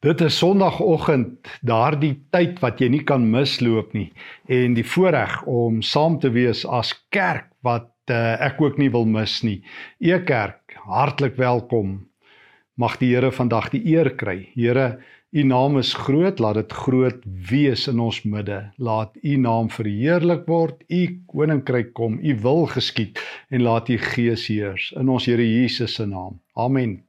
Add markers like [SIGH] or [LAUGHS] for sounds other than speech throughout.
Dit is Sondagoggend, daardie tyd wat jy nie kan misloop nie en die voorreg om saam te wees as kerk wat uh, ek ook nie wil mis nie. E kerk, hartlik welkom. Mag die Here vandag die eer kry. Here, u naam is groot, laat dit groot wees in ons midde. Laat u naam verheerlik word, u koninkryk kom, u wil geskied en laat u gees heers in ons Here Jesus se naam. Amen.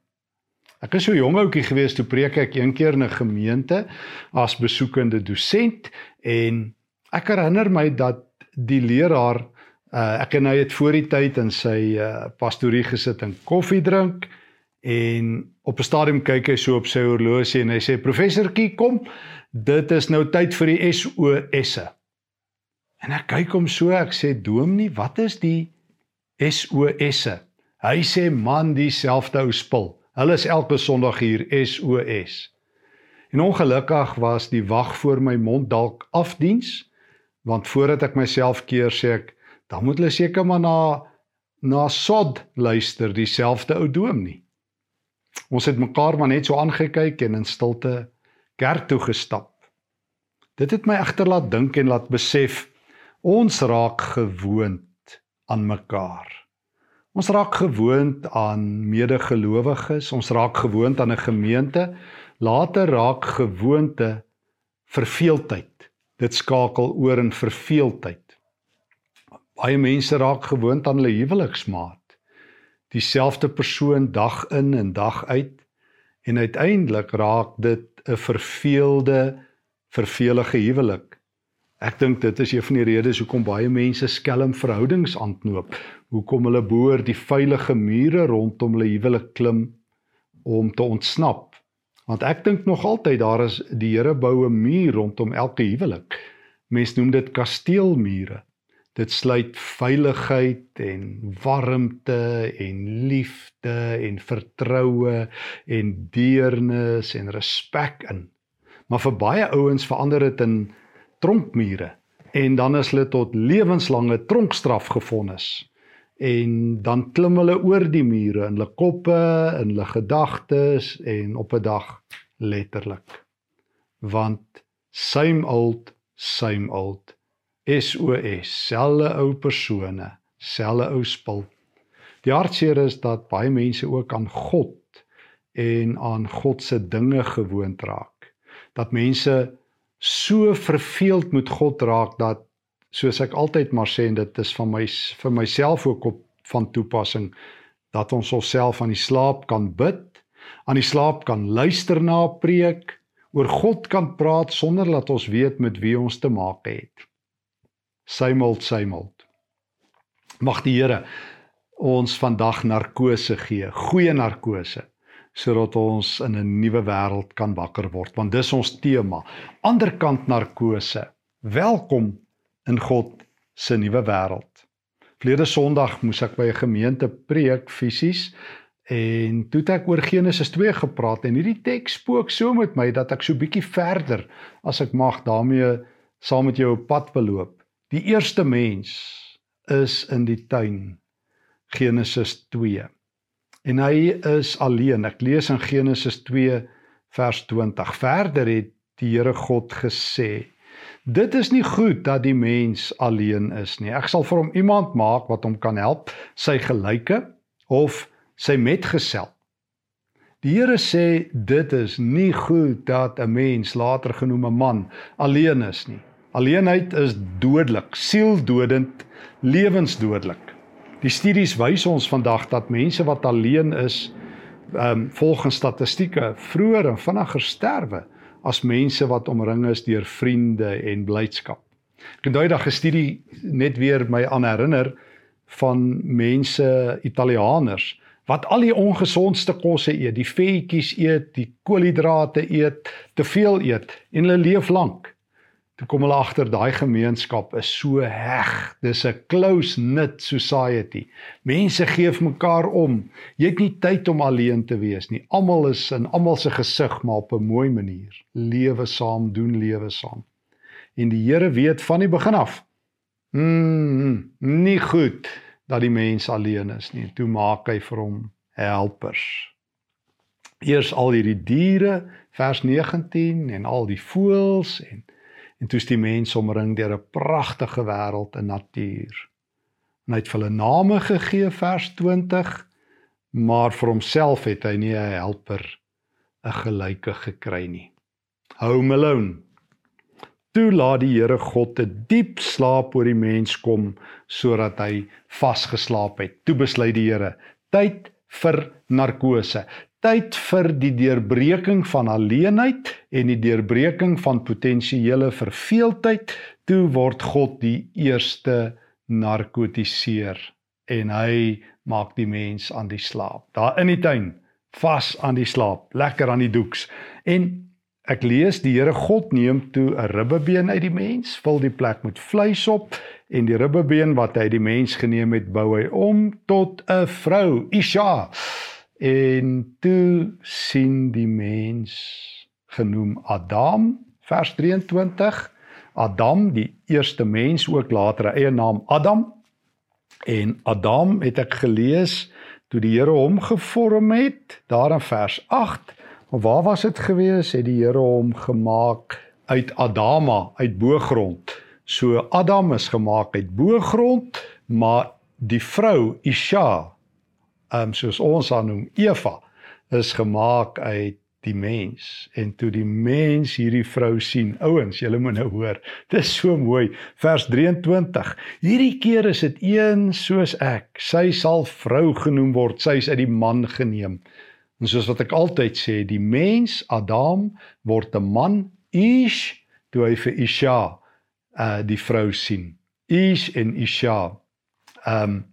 Ek is so jong ouetjie gewees toe preek ek een keer in 'n gemeente as besoekende dosent en ek herinner my dat die leraar uh, ek en hy het voor die tyd in sy uh, pastorie gesit en koffie drink en op 'n stadium kyk hy so op sy horlosie en hy sê professortjie kom dit is nou tyd vir die SOS'e en ek kyk hom so ek sê dominee wat is die SOS'e hy sê man dieselfde ou spul Hulle is elke Sondag hier SOS. En ongelukkig was die wag voor my mond dalk afdiens want voordat ek myself keer sê ek dan moet hulle seker maar na na sod luister dieselfde ou doom nie. Ons het mekaar maar net so aangekyk en in stilte kerk toe gestap. Dit het my egter laat dink en laat besef ons raak gewoond aan mekaar. Ons raak gewoond aan medegelowiges, ons raak gewoond aan 'n gemeente, later raak gewoonte verveeldheid. Dit skakel oor in verveeldheid. Baie mense raak gewoond aan hulle huweliksmaat. Dieselfde persoon dag in en dag uit en uiteindelik raak dit 'n verveelde, vervelige huwelik. Ek dink dit is een van die redes hoekom baie mense skelm verhoudings aanknoop. Hoekom hulle boor die veilige mure rondom hulle huwelik klim om te ontsnap. Want ek dink nog altyd daar is die Here bou 'n muur rondom elke huwelik. Mense noem dit kasteelmure. Dit sluit veiligheid en warmte en liefde en vertroue en deernis en respek in. Maar vir baie ouens verander dit in tronkmure en dan is hulle tot lewenslange tronkstraf gevonnis. En dan klim hulle oor die mure in hulle koppe, in hulle gedagtes en op 'n dag letterlik. Want same old, same old. SOS, selfe ou persone, selfe ou spul. Die hartseer is dat baie mense ook aan God en aan God se dinge gewoond raak. Dat mense so verveeld met God raak dat soos ek altyd maar sê en dit is van my vir myself ook op van toepassing dat ons onsself aan die slaap kan bid, aan die slaap kan luister na 'n preek, oor God kan praat sonder dat ons weet met wie ons te maak het. Symeld symeld. Mag die Here ons vandag narkose gee, goeie narkose sodat ons in 'n nuwe wêreld kan wakker word want dis ons tema. Anderkant narkose. Welkom in God se nuwe wêreld. Vlede Sondag moes ek by 'n gemeente preek fisies en toe het ek oor Genesis 2 gepraat en hierdie teks spook so met my dat ek so bietjie verder as ek mag daarmee saam met jou op pad beloop. Die eerste mens is in die tuin Genesis 2 en hy is alleen. Ek lees in Genesis 2 vers 20. Verder het die Here God gesê: Dit is nie goed dat die mens alleen is nie. Ek sal vir hom iemand maak wat hom kan help, sy gelyke of sy metgesel. Die Here sê dit is nie goed dat 'n mens later genoem 'n man alleen is nie. Alleenheid is dodelik, sieldodend, lewensdodelik. Die studies wys ons vandag dat mense wat alleen is, ehm um, volgens statistieke vroeër en vinniger sterwe as mense wat omring is deur vriende en blydskap. Ek het daai dag 'n studie net weer my aan herinner van mense Italianers wat al die ongesondste kosse eet, die vetjies eet, die koolhidrate eet, te veel eet en hulle leef lank. Toe kom hulle agter daai gemeenskap is so heg. Dis 'n close knit society. Mense gee vir mekaar om. Jy het nie tyd om alleen te wees nie. Almal is in almal se gesig maar op 'n mooi manier. Lewe saam, doen lewe saam. En die Here weet van die begin af. Mm, nie goed dat die mens alleen is nie. Toe maak hy vir hom helpers. eers al hierdie diere vers 19 en al die voëls en en toe's die mens omring deur 'n pragtige wêreld en natuur. En hy het vir hulle name gegee vers 20, maar vir homself het hy nie 'n helper 'n gelyke gekry nie. Home alone. Toe laat die Here God 'n diep slaap oor die mens kom sodat hy vasgeslaap het. Toe besluit die Here, tyd vir narkose tyd vir die deurbreking van alleenheid en die deurbreking van potensiële verveeldheid. Toe word God die eerste narkotiseer en hy maak die mens aan die slaap. Daar in die tuin vas aan die slaap lekker aan die doeks. En ek lees die Here God neem toe 'n ribbebeen uit die mens vul die plek met vleis op en die ribbebeen wat hy die mens geneem het bou hy om tot 'n vrou. Isha En toe sien die mens genoem Adam vers 23 Adam die eerste mens ook later eie naam Adam. En Adam het ek gelees toe die Here hom gevorm het daar in vers 8 maar waar was dit gewees? Het die Here hom gemaak uit Adama uit boogrond so Adam is gemaak uit boogrond maar die vrou Isha um soos ons haar noem Eva is gemaak uit die mens. En toe die mens hierdie vrou sien ouens julle moet nou hoor. Dis so mooi. Vers 23 hierdie keer is dit een soos ek. Sy sal vrou genoem word. Sy is uit die man geneem. En soos wat ek altyd sê die mens Adam word 'n man. Ish toe hy vir Isha uh die vrou sien. Ish en Isha. Um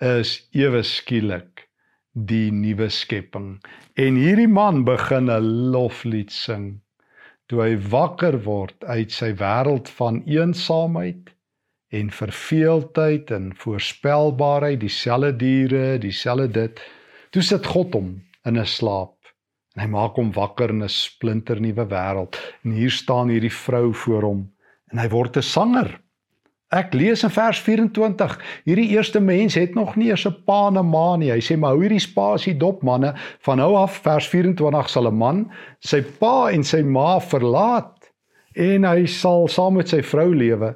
is ewe skielik die nuwe skepping. En hierdie man begin 'n loflied sing. Toe hy wakker word uit sy wêreld van eensaamheid en verveeldheid en voorspelbaarheid dieselfde diere dieselfde dit toe sit God hom in 'n slaap. En hy maak hom wakker in 'n splinternuwe wêreld en hier staan hierdie vrou voor hom. En hy word 'n sanger Ek lees in vers 24, hierdie eerste mens het nog nie eens 'n pa en 'n ma nie. Hy sê maar hou hierdie spasie dop manne, van nou af vers 24 sal 'n man sy pa en sy ma verlaat en hy sal saam met sy vrou lewe.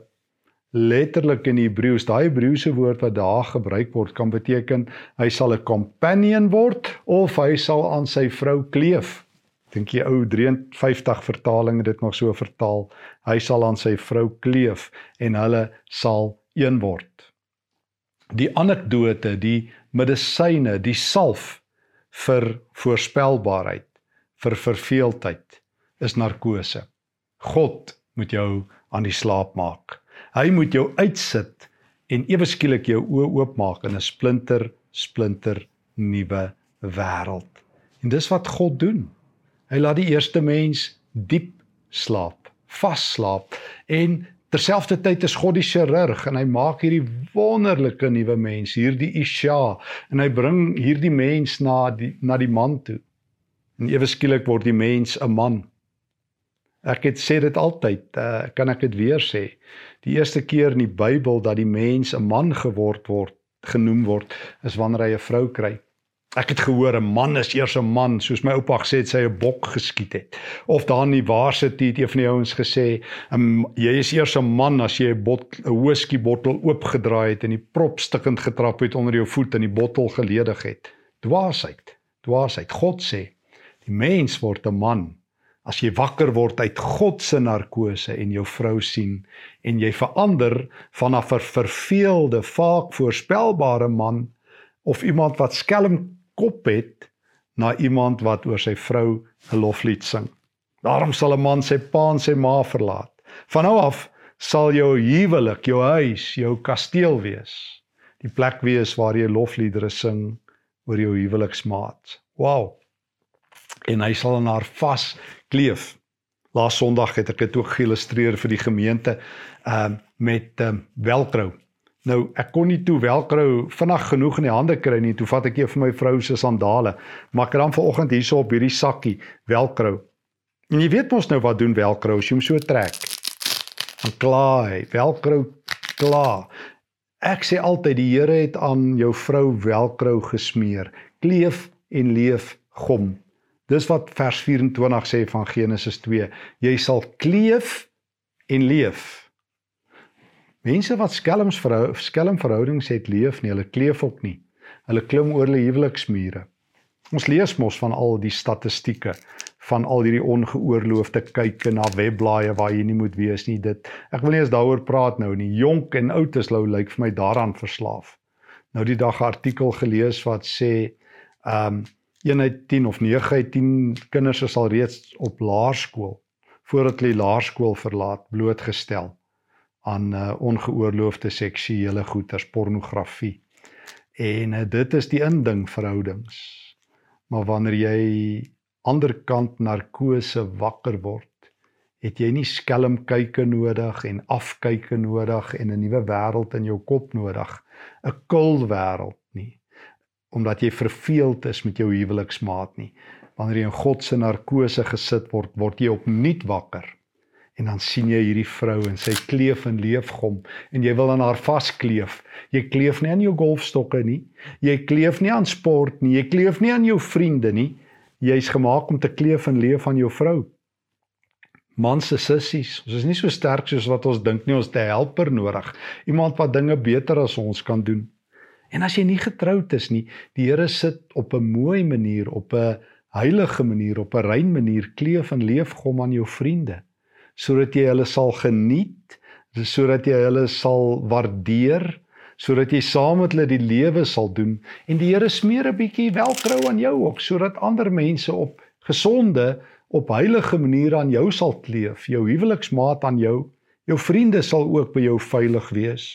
Letterlik in Hebreëus, daai Hebreëse woord wat daar gebruik word kan beteken hy sal 'n companion word of hy sal aan sy vrou kleef dink jy ou 53 vertaling het dit nog so vertaal. Hy sal aan sy vrou kleef en hulle sal een word. Die anekdote die medisyne die salf vir voorspelbaarheid vir verveeldheid is narkose. God moet jou aan die slaap maak. Hy moet jou uitsit en ewe skielik jou oë oopmaak in 'n splinter splinter nuwe wêreld. En dis wat god doen Hy laat die eerste mens diep slaap, vas slaap en terselfdertyd is God die chirurg en hy maak hierdie wonderlike nuwe mens, hierdie Isha en hy bring hierdie mens na die na die man toe. En ewe skielik word die mens 'n man. Ek het sê dit altyd, uh, kan ek dit weer sê. Die eerste keer in die Bybel dat die mens 'n man geword word, genoem word, is wanneer hy 'n vrou kry. Ek het gehoor 'n man is eers 'n man, soos my oupa gesê het sy 'n bok geskiet het. Of daar in die waarsite het een van die ouens gesê, um, jy is eers 'n man as jy 'n bot 'n whisky bottel oopgedraai het en die prop stikkend getrap het onder jou voet en die bottel geledig het. Dwaasheid. Dwaasheid. God sê, die mens word 'n man as jy wakker word uit God se narkose en jou vrou sien en jy verander van 'n ver verveelde, vaak voorspelbare man of iemand wat skelm kop het na iemand wat oor sy vrou 'n loflied sing. Daarom sal 'n man sy pa en sy ma verlaat. Van nou af sal jou huwelik, jou huis, jou kasteel wees. Die plek wees waar jy lofliedere sing oor jou huweliksmaat. Wow. En hy sal aan haar vas kleef. Laas Sondag het ek dit ook geïllustreer vir die gemeente ehm uh, met ehm um, velcro. Nou ek kon nie toe velcro vinnig genoeg in die hande kry nie. Toe vat ek een van my vrou se sandale, maar ek het dan vanoggend hierso op hierdie sakkie velcro. En jy weet mos nou wat doen velcro as jy hom so trek. Dan klaar hy, velcro klaar. Ek sê altyd die Here het aan jou vrou velcro gesmeer. Kleef en leef gom. Dis wat vers 24 sê van Genesis 2. Jy sal kleef en leef. Mense wat skelms verhou, skelm verhoudings het, leef nie, hulle kleef ook nie. Hulle klim oor hulle huweliksmure. Ons lees mos van al die statistieke van al hierdie ongeoorloofde kykke na webblaaie waar jy nie moet wees nie. Dit ek wil nie eens daaroor praat nou nie. Jonk en oud is lou lyk vir my daaraan verslaaf. Nou die dag 'n artikel gelees wat sê ehm um, 1 uit 10 of 9 uit 10 kinders is al reeds op laerskool voordat hulle laerskool verlaat blootgestel aan uh, ongeoorloofde seksuele goeters, pornografie. En uh, dit is die inding verhoudings. Maar wanneer jy anderkant narkose wakker word, het jy nie skelm kyke nodig en afkyke nodig en 'n nuwe wêreld in jou kop nodig, 'n kul wêreld nie omdat jy verveeld is met jou huweliksmaat nie. Wanneer jy in God se narkose gesit word, word jy opnuut wakker. En dan sien jy hierdie vrou en sy kleef en leef gom en jy wil aan haar vaskleef. Jy kleef nie aan jou golfstokke nie. Jy kleef nie aan sport nie. Jy kleef nie aan jou vriende nie. Jy's gemaak om te kleef en leef aan jou vrou. Mans se sissies, ons is nie so sterk soos wat ons dink nie. Ons het 'n helper nodig. Iemand wat dinge beter as ons kan doen. En as jy nie getroud is nie, die Here sit op 'n mooi manier, op 'n heilige manier, op 'n rein manier kleef en leef hom aan jou vriende, sodat jy hulle sal geniet, sodat jy hulle sal waardeer, sodat jy saam met hulle die lewe sal doen en die Here smeer 'n bietjie welkrou aan jou ook sodat ander mense op gesonde, op heilige maniere aan jou sal kleef, jou huweliksmaat aan jou, jou vriende sal ook by jou veilig wees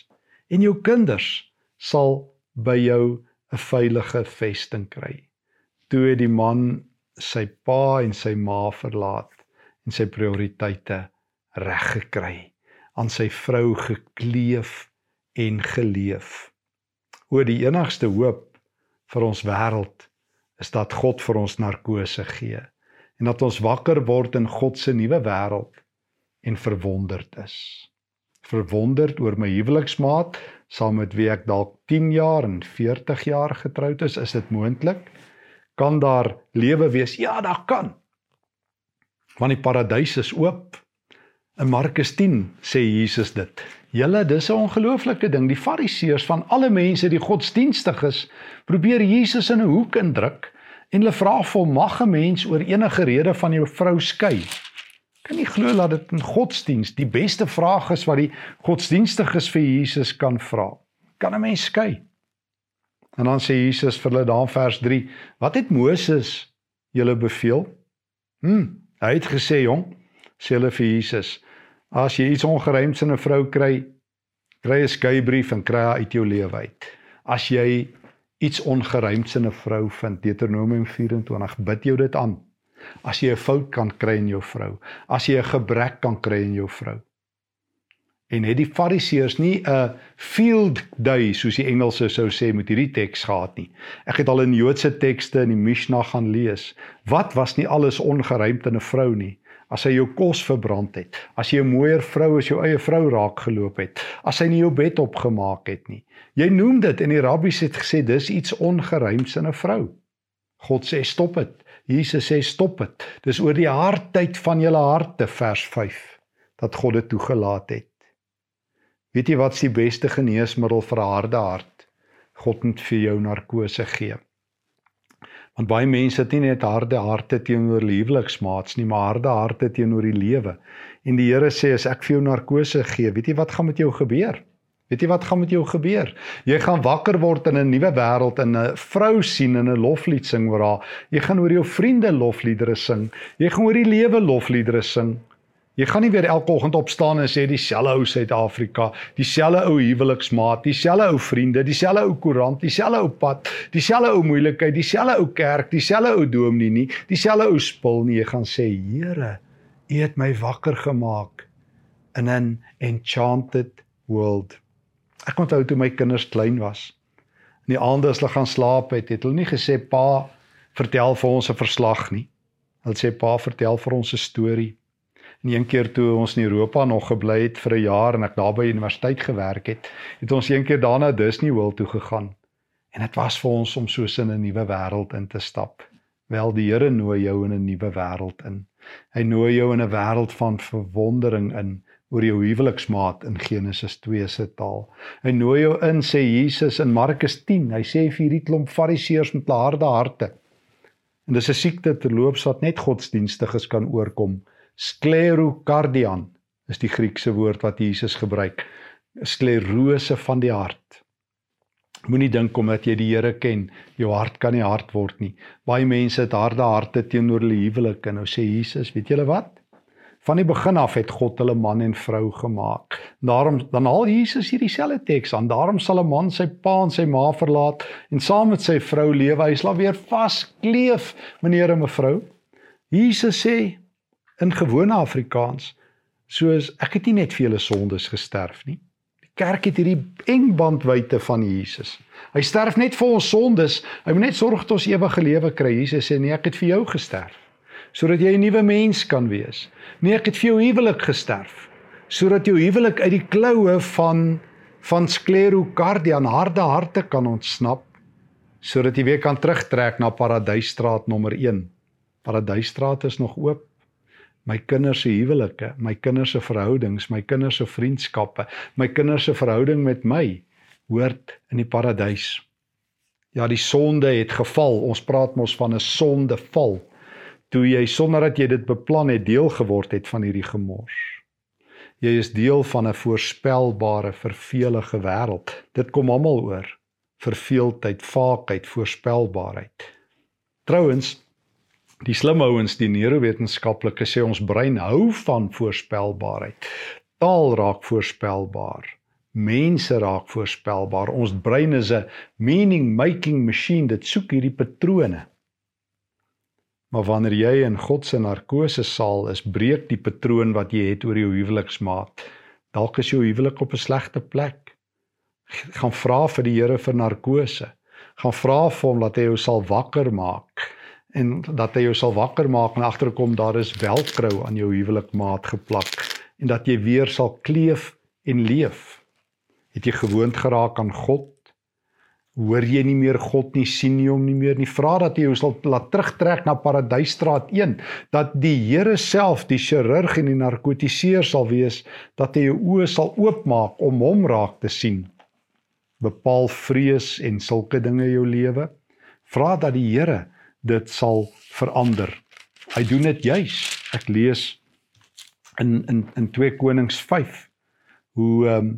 en jou kinders sal by jou 'n veilige vesting kry. Toe het die man sy pa en sy ma verlaat en sy prioriteite reg gekry, aan sy vrou gekleef en geleef. O die enigste hoop vir ons wêreld is dat God vir ons narkose gee en dat ons wakker word in God se nuwe wêreld en verwonderd is. Verwonderd oor my huweliksmaat saam met wie ek dalk 10 jaar en 40 jaar getroud is, is dit moontlik? Kan daar lewe wees? Ja, daar kan. Want die paradys is oop. In Markus 10 sê Jesus dit. Julle, dis 'n ongelooflike ding. Die Fariseërs van alle mense die godsdienstig is, probeer Jesus in 'n hoek indruk en hulle vra vir "Mag 'n mens oor enige rede van jou vrou skei?" Kan nie glo dat dit in godsdiens die beste vraag is wat die godsdienstiges vir Jesus kan vra. Kan 'n mens skei? En dan sê Jesus vir hulle daar vers 3, wat het Moses julle beveel? Hm, hy het gesê jong, sê hulle vir Jesus, as jy iets ongeruimds in 'n vrou kry, kry 'n skeibrief en kry haar uit jou lewe uit. As jy iets ongeruimds in 'n vrou vind, Deuteronomium 24, bid jou dit aan as jy 'n fout kan kry in jou vrou, as jy 'n gebrek kan kry in jou vrou. En het die Fariseërs nie 'n field day soos die Engelse sou sê met hierdie teks gehad nie. Ek het al in Joodse tekste in die Mishnah gaan lees. Wat was nie alles ongeruimd in 'n vrou nie? As hy jou kos verbrand het, as jy 'n mooier vrou as jou eie vrou raak geloop het, as hy nie jou bed opgemaak het nie. Jy noem dit en die rabbies het gesê dis iets ongeruimds in 'n vrou. God sê stop dit. Jesus sê stop dit. Dis oor die hardheid van julle harte vers 5 dat God dit toegelaat het. Weet jy wat is die beste geneesmiddel vir 'n harde hart? God moet vir jou narkose gee. Want baie mense het nie net harde harte teenoor liefliksmaats nie, maar harde harte teenoor die lewe. En die Here sê as ek vir jou narkose gee, weet jy wat gaan met jou gebeur? Weet jy wat gaan met jou gebeur? Jy gaan wakker word in 'n nuwe wêreld en 'n vrou sien en 'n loflied sing oor haar. Jy gaan oor jou vriende lofliedere sing. Jy gaan oor die lewe lofliedere sing. Jy gaan nie weer elke oggend opstaan en sê dieselfde ou Suid-Afrika, dieselfde ou huweliksmaat, dieselfde ou vriende, dieselfde ou koerant, dieselfde ou pad, dieselfde ou moeilikheid, dieselfde ou kerk, dieselfde ou dominee nie, dieselfde ou spul nie. Jy gaan sê, Here, U het my wakker gemaak in 'n enchanted world. Ek onthou toe my kinders klein was. In die aande as hulle gaan slaap het, het hulle nie gesê pa vertel vir ons 'n verslag nie. Hulle sê pa vertel vir ons 'n storie. En een keer toe ons in Europa nog gebly het vir 'n jaar en ek daar by universiteit gewerk het, het ons een keer daarna Disney World toe gegaan. En dit was vir ons om soos in 'n nuwe wêreld in te stap. Wel die Here nooi jou in 'n nuwe wêreld in. Hy nooi jou in 'n wêreld van verwondering in oor jou huweliksmaat in Genesis 2 se taal. Hy nooi jou in sê Jesus in Markus 10. Hy sê vir hierdie klomp fariseërs met harde harte. En dis 'n siekte terloops wat net godsdienstiges kan oorkom. Sklerokardian is die Griekse woord wat Jesus gebruik. Sklerose van die hart. Moenie dink omdat jy die Here ken, jou hart kan nie hard word nie. Baie mense het harde harte teenoor hulle huwelik en nou sê Jesus, weet julle wat? Van die begin af het God hulle man en vrou gemaak. Daarom dan haal Jesus hierdie selfde teks aan. Daarom sal 'n man sy pa en sy ma verlaat en saam met sy vrou lewe. Hy sal weer vaskleef, meneer en mevrou. Jesus sê in gewone Afrikaans, soos ek het nie net vir julle sondes gesterf nie. Die kerk het hierdie eng bandwyte van Jesus. Hy sterf net vir ons sondes. Hy moet net sorg dat ons ewige lewe kry. Jesus sê nee, ek het vir jou gesterf sodat jy 'n nuwe mens kan wees. Nee, ek het vir jou huwelik gesterf sodat jou huwelik uit die kloue van van sklerokardia en harde harte kan ontsnap sodat jy weer kan terugtrek na Paradysstraat nommer 1. Paradysstraat is nog oop my kinders se huwelike, my kinders se verhoudings, my kinders se vriendskappe, my kinders se verhouding met my hoort in die paradys. Ja, die sonde het geval. Ons praat mos van 'n sondeval. Toe jy sonder dat jy dit beplan het deel geword het van hierdie gemors. Jy is deel van 'n voorspelbare, vervelige wêreld. Dit kom almal oor. Verveeldheid, vaakheid, voorspelbaarheid. Trouwens, Die slim ouens, die neurowetenskaplike sê ons brein hou van voorspelbaarheid. Taal raak voorspelbaar. Mense raak voorspelbaar. Ons brein is 'n meaning making machine. Dit soek hierdie patrone. Maar wanneer jy in God se narkose saal is, breek die patroon wat jy het oor jou huweliksmaat. Dalk is jou huwelik op 'n slegte plek. Gaan vra vir die Here vir narkose. Gaan vra vir hom dat hy jou sal wakker maak en dat hy jou sal wakker maak en agterkom daar is welkrou aan jou huwelikmaat geplak en dat jy weer sal kleef en leef. Het jy gewoond geraak aan God? Hoor jy nie meer God nie, sien jy hom nie meer nie. Vra dat hy jou sal laat terugtrek na Paradysstraat 1, dat die Here self die chirurg en die narkotiseer sal wees, dat hy jou oë sal oopmaak om hom raak te sien. Bepaal vrees en sulke dinge jou lewe. Vra dat die Here dit sal verander. Hy doen dit juis. Ek lees in in in 2 Konings 5 hoe ehm um,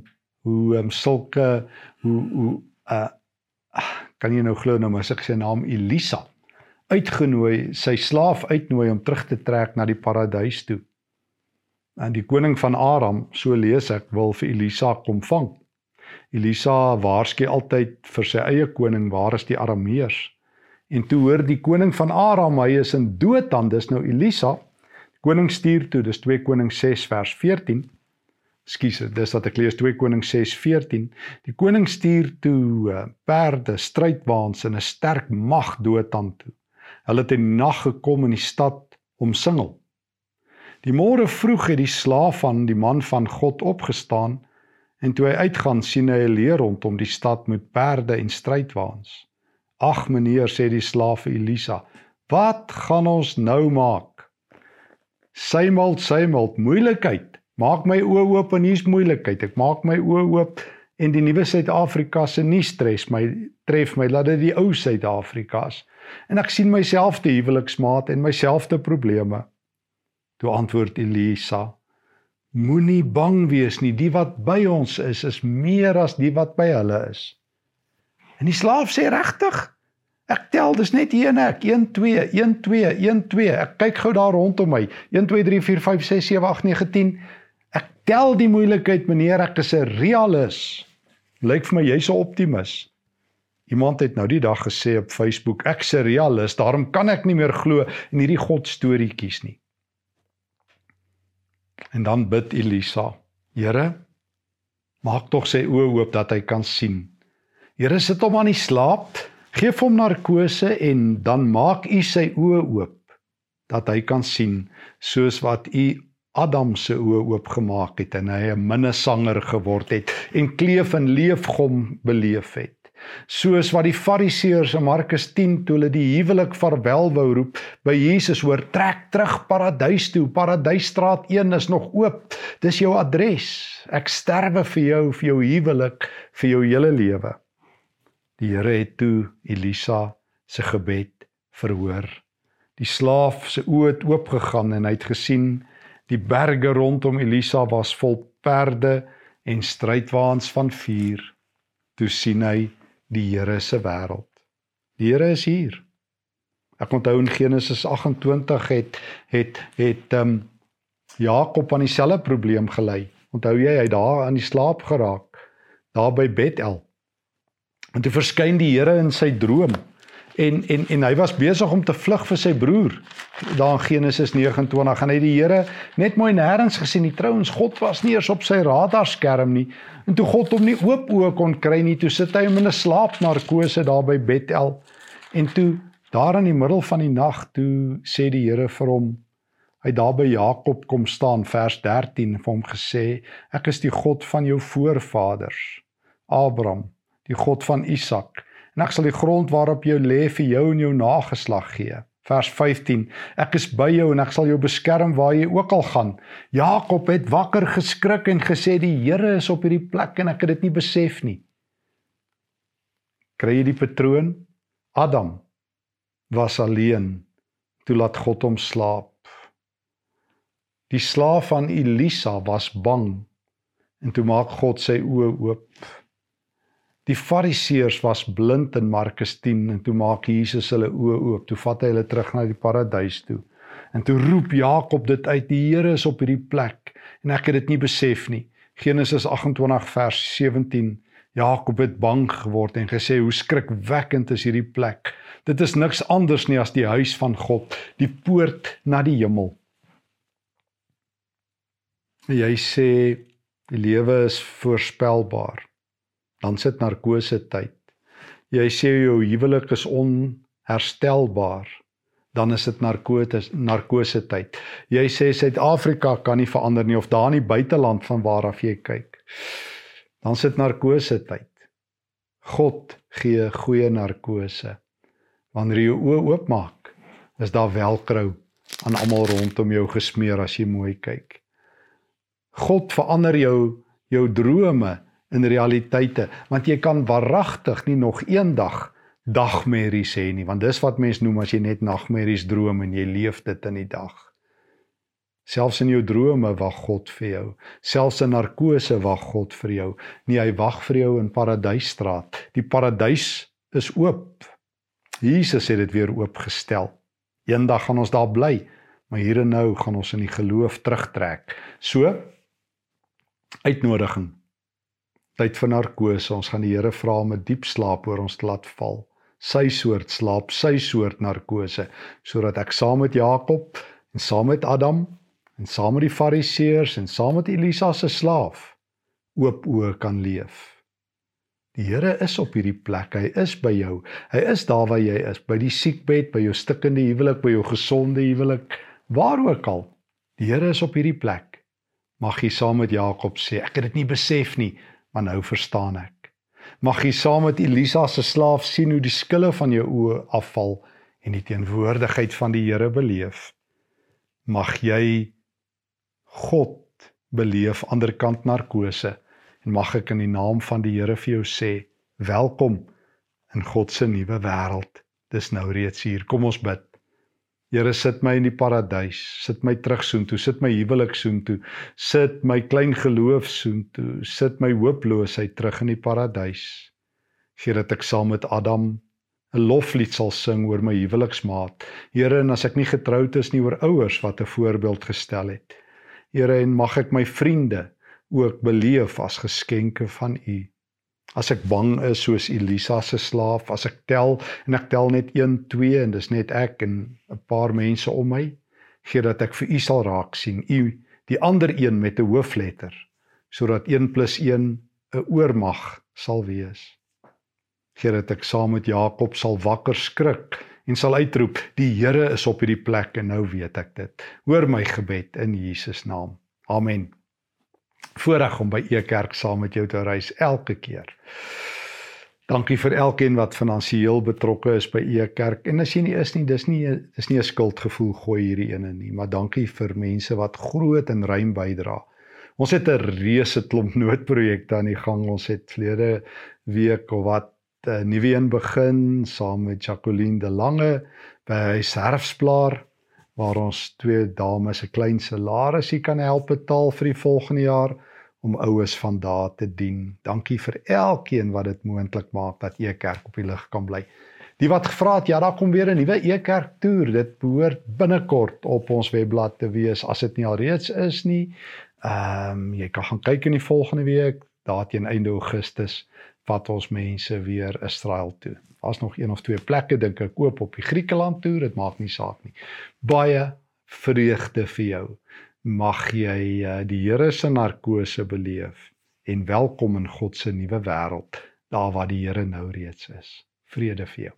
hoe ehm um, sulke hoe hoe uh kan jy nou glo nou maar sy se naam Elisa uitgenooi sy slaaf uitnooi om terug te trek na die paradys toe. En die koning van Aram, so lees ek, wil vir Elisa kom vang. Elisa waarsku altyd vir sy eie koning, waar is die Arameërs? En toe hoor die koning van Aram, hy is in Dothan, dis nou Elisa. Die koning stuur toe, dis 2 Konings 6 vers 14. Skus, dis wat ek lees 2 Konings 6 14. Die koning stuur toe uh, perde, strydwaans en 'n sterk mag Dothan toe. Hulle het in die nag gekom in die stad omsingel. Die môre vroeg het die slaaf van die man van God opgestaan en toe hy uitgaan sien hy 'n leer rondom die stad met perde en strydwaans. Ag meneer sê die slaaf Elisa, wat gaan ons nou maak? Symalt, symalt, moeilikheid. Maak my oë oop en hier's moeilikheid. Ek maak my oë oop en die nuwe Suid-Afrika se nie stres my tref my laat dit die ou Suid-Afrikas. En ek sien myself te huweliksmaat en myself te probleme. Toe antwoord Elisa: Moenie bang wees nie, die wat by ons is is meer as die wat by hulle is. En die slaaf sê regtig? Ek tel dis net hier en ek 1 2 1 2 1 2. Ek kyk gou daar rondom my. 1 2 3 4 5 6 7 8 9 10. Ek tel die moeilikheid, meneer, ek is 'n realis. Lyk vir my jy's 'n optimis. Iemand het nou die dag gesê op Facebook, ek's 'n realis, daarom kan ek nie meer glo in hierdie God storieetjies nie. En dan bid Elisa: Here, maak tog sy oë oop dat hy kan sien. Here sit hom aan die slaap, gee hom narkose en dan maak u sy oë oop dat hy kan sien soos wat u Adam se oë oopgemaak het en hy 'n minnesanger geword het en kleef en leef hom beleef het. Soos wat die Fariseërs in Markus 10 toe hulle die huwelik vaarwel wou roep by Jesus hoor trek terug paradys toe. Paradysstraat 1 is nog oop. Dis jou adres. Ek sterwe vir jou vir jou huwelik vir jou hele lewe. Die Here het toe Elisa se gebed verhoor. Die slaaf se oë het oopgegaan en hy het gesien die berge rondom Elisa was vol perde en strydwaans van vuur. Toe sien hy die Here se wêreld. Die Here is hier. Ek onthou in Genesis 28 het het het ehm um, Jakob aan dieselfde probleem gelei. Onthou jy hy daar aan die slaap geraak daar by Bethel. En toe verskyn die Here in sy droom. En en en hy was besig om te vlug vir sy broer daar in Genesis 29 en hy die Here net mooi nêrens gesien. Nie trouens God was nie eers op sy radarskerm nie. En toe God hom nie oop oë kon kry nie toe sit hy hom in 'n slaapnarkose daar by Bethel. En toe daar in die middel van die nag toe sê die Here vir hom hy daar by Jakob kom staan vers 13 vir hom gesê ek is die God van jou voorvaders Abraham die God van Isak en ek sal die grond waarop jy lê vir jou en jou nageslag gee. Vers 15. Ek is by jou en ek sal jou beskerm waar jy ook al gaan. Jakob het wakker geskrik en gesê die Here is op hierdie plek en ek het dit nie besef nie. Kry jy die patroon? Adam was alleen toe laat God hom slaap. Die slaaf van Elisa was bang en toe maak God sy oë oop. Die Fariseërs was blind in Markus 10 en toe maak Jesus hulle oë oop. Toe vat hy hulle terug na die paradys toe. En toe roep Jakob dit uit: "Die Here is op hierdie plek." En ek het dit nie besef nie. Genesis 28 vers 17. Jakob het bang geword en gesê: "Hoe skrikwekkend is hierdie plek. Dit is niks anders nie as die huis van God, die poort na die hemel." En jy sê die lewe is voorspelbaar dan sit narkose tyd. Jy sê jou huwelik is onherstelbaar, dan is dit narkotes narkose tyd. Jy sê Suid-Afrika kan nie verander nie of daar in die buiteland van waar af jy kyk. Dan sit narkose tyd. God gee goeie narkose. Wanneer jy jou oë oopmaak, is daar welkrou aan almal rondom jou gesmeer as jy mooi kyk. God verander jou jou drome in realiteite want jy kan waaragtig nie nog eendag dagmerries hê nie want dis wat mense noem as jy net nagmerries droom en jy leef dit in die dag. Selfs in jou drome wag God vir jou. Selfs in narkose wag God vir jou. Nee hy wag vir jou in paradysstraat. Die paradys is oop. Jesus het dit weer oopgestel. Eendag gaan ons daar bly maar hier en nou gaan ons in die geloof terugtrek. So uitnodiging tyd vir narkose. Ons gaan die Here vra om 'n diep slaap oor ons te laat val. Sy soort slaap, sy soort narkose, sodat ek saam met Jakob en saam met Adam en saam met die Fariseërs en saam met Elisa se slaaf oop oë kan leef. Die Here is op hierdie plek. Hy is by jou. Hy is daar waar jy is, by die siekbed, by jou stikkende huwelik, by jou gesonde huwelik, waar ook al. Die Here is op hierdie plek. Mag jy saam met Jakob sê, ek het dit nie besef nie, maar nou verstaan ek. Mag jy saam met Elisa se slaaf sien hoe die skille van jou oë afval en die teenwoordigheid van die Here beleef. Mag jy God beleef aanderkant narkose en mag ek in die naam van die Here vir jou sê, welkom in God se nuwe wêreld. Dis nou reeds hier. Kom ons bid. Here sit my in die paradys, sit my terug soontoe, sit my huwelik soontoe, sit my klein geloof soontoe, sit my hooploosheid terug in die paradys. Gee dat ek saam met Adam 'n loflied sal sing oor my huweliksmaat. Here, en as ek nie getroud is nie oor ouers wat 'n voorbeeld gestel het. Here, en mag ek my vriende ook beleef as geskenke van U. As ek bang is soos Elisa se slaaf, as ek tel en ek tel net 1 2 en dis net ek en 'n paar mense om my, gee dat ek vir U sal raak sien, U die ander een met 'n hoofletter, sodat 1 + 1 'n oormag sal wees. Gee dat ek saam met Jakob sal wakker skrik en sal uitroep, die Here is op hierdie plek en nou weet ek dit. Hoor my gebed in Jesus naam. Amen voorreg om by e kerk saam met jou te reis elke keer. Dankie vir elkeen wat finansiëel betrokke is by e kerk. En as jy nie is nie, dis nie dis nie 'n skuldgevoel gooi hierdie ene nie, maar dankie vir mense wat groot en ruim bydra. Ons het 'n reuse klomp [LAUGHS] noodprojekte aan die gang. Ons het vlede week of wat nuwe een begin saam met Jacqueline de Lange by Herfsplaar waar ons twee dames se klein salarisse kan help betaal vir die volgende jaar om oues van daar te dien. Dankie vir elkeen wat dit moontlik maak dat E-kerk op die lig kan bly. Die wat gevra het, ja, daar kom weer 'n nuwe E-kerk toer. Dit behoort binnekort op ons webblad te wees as dit nie alreeds is nie. Ehm um, jy kan gaan kyk in die volgende week, daar teen einde Augustus vat ons mense weer Israel toe. Daar's nog een of twee plekke dink ek oop op die Griekeland toer, dit maak nie saak nie. Baie vreugde vir jou mag jy uh, die Here se narkose beleef en welkom in God se nuwe wêreld daar waar die Here nou reeds is. Vrede vir jou.